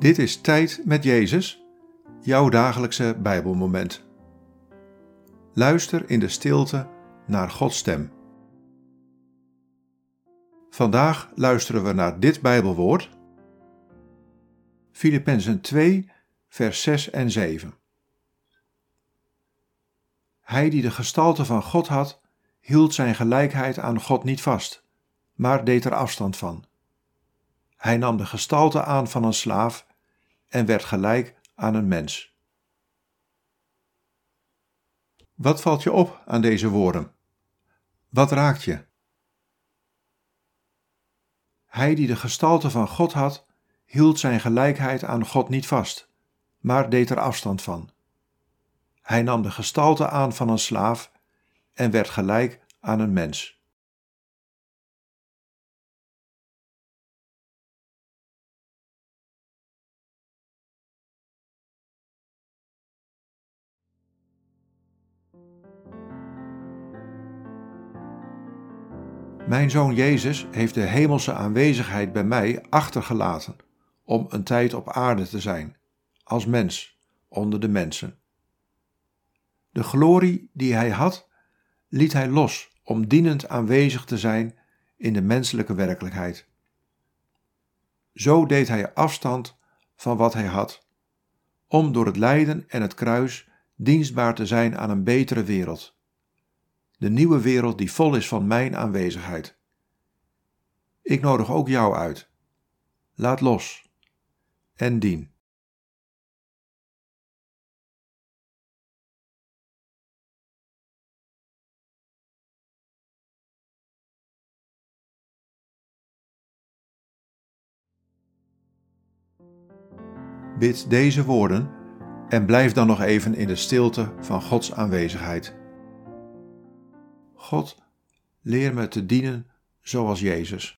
Dit is Tijd met Jezus, jouw dagelijkse Bijbelmoment. Luister in de stilte naar Gods stem. Vandaag luisteren we naar dit Bijbelwoord. Filippenzen 2, vers 6 en 7. Hij die de gestalte van God had, hield zijn gelijkheid aan God niet vast, maar deed er afstand van. Hij nam de gestalte aan van een slaaf en werd gelijk aan een mens. Wat valt je op aan deze woorden? Wat raakt je? Hij die de gestalte van God had, hield zijn gelijkheid aan God niet vast, maar deed er afstand van. Hij nam de gestalte aan van een slaaf en werd gelijk aan een mens. Mijn zoon Jezus heeft de hemelse aanwezigheid bij mij achtergelaten om een tijd op aarde te zijn, als mens, onder de mensen. De glorie die hij had, liet hij los om dienend aanwezig te zijn in de menselijke werkelijkheid. Zo deed hij afstand van wat hij had, om door het lijden en het kruis dienstbaar te zijn aan een betere wereld de nieuwe wereld die vol is van mijn aanwezigheid. Ik nodig ook jou uit. Laat los en dien. Bid deze woorden en blijf dan nog even in de stilte van Gods aanwezigheid. God, leer me te dienen zoals Jezus.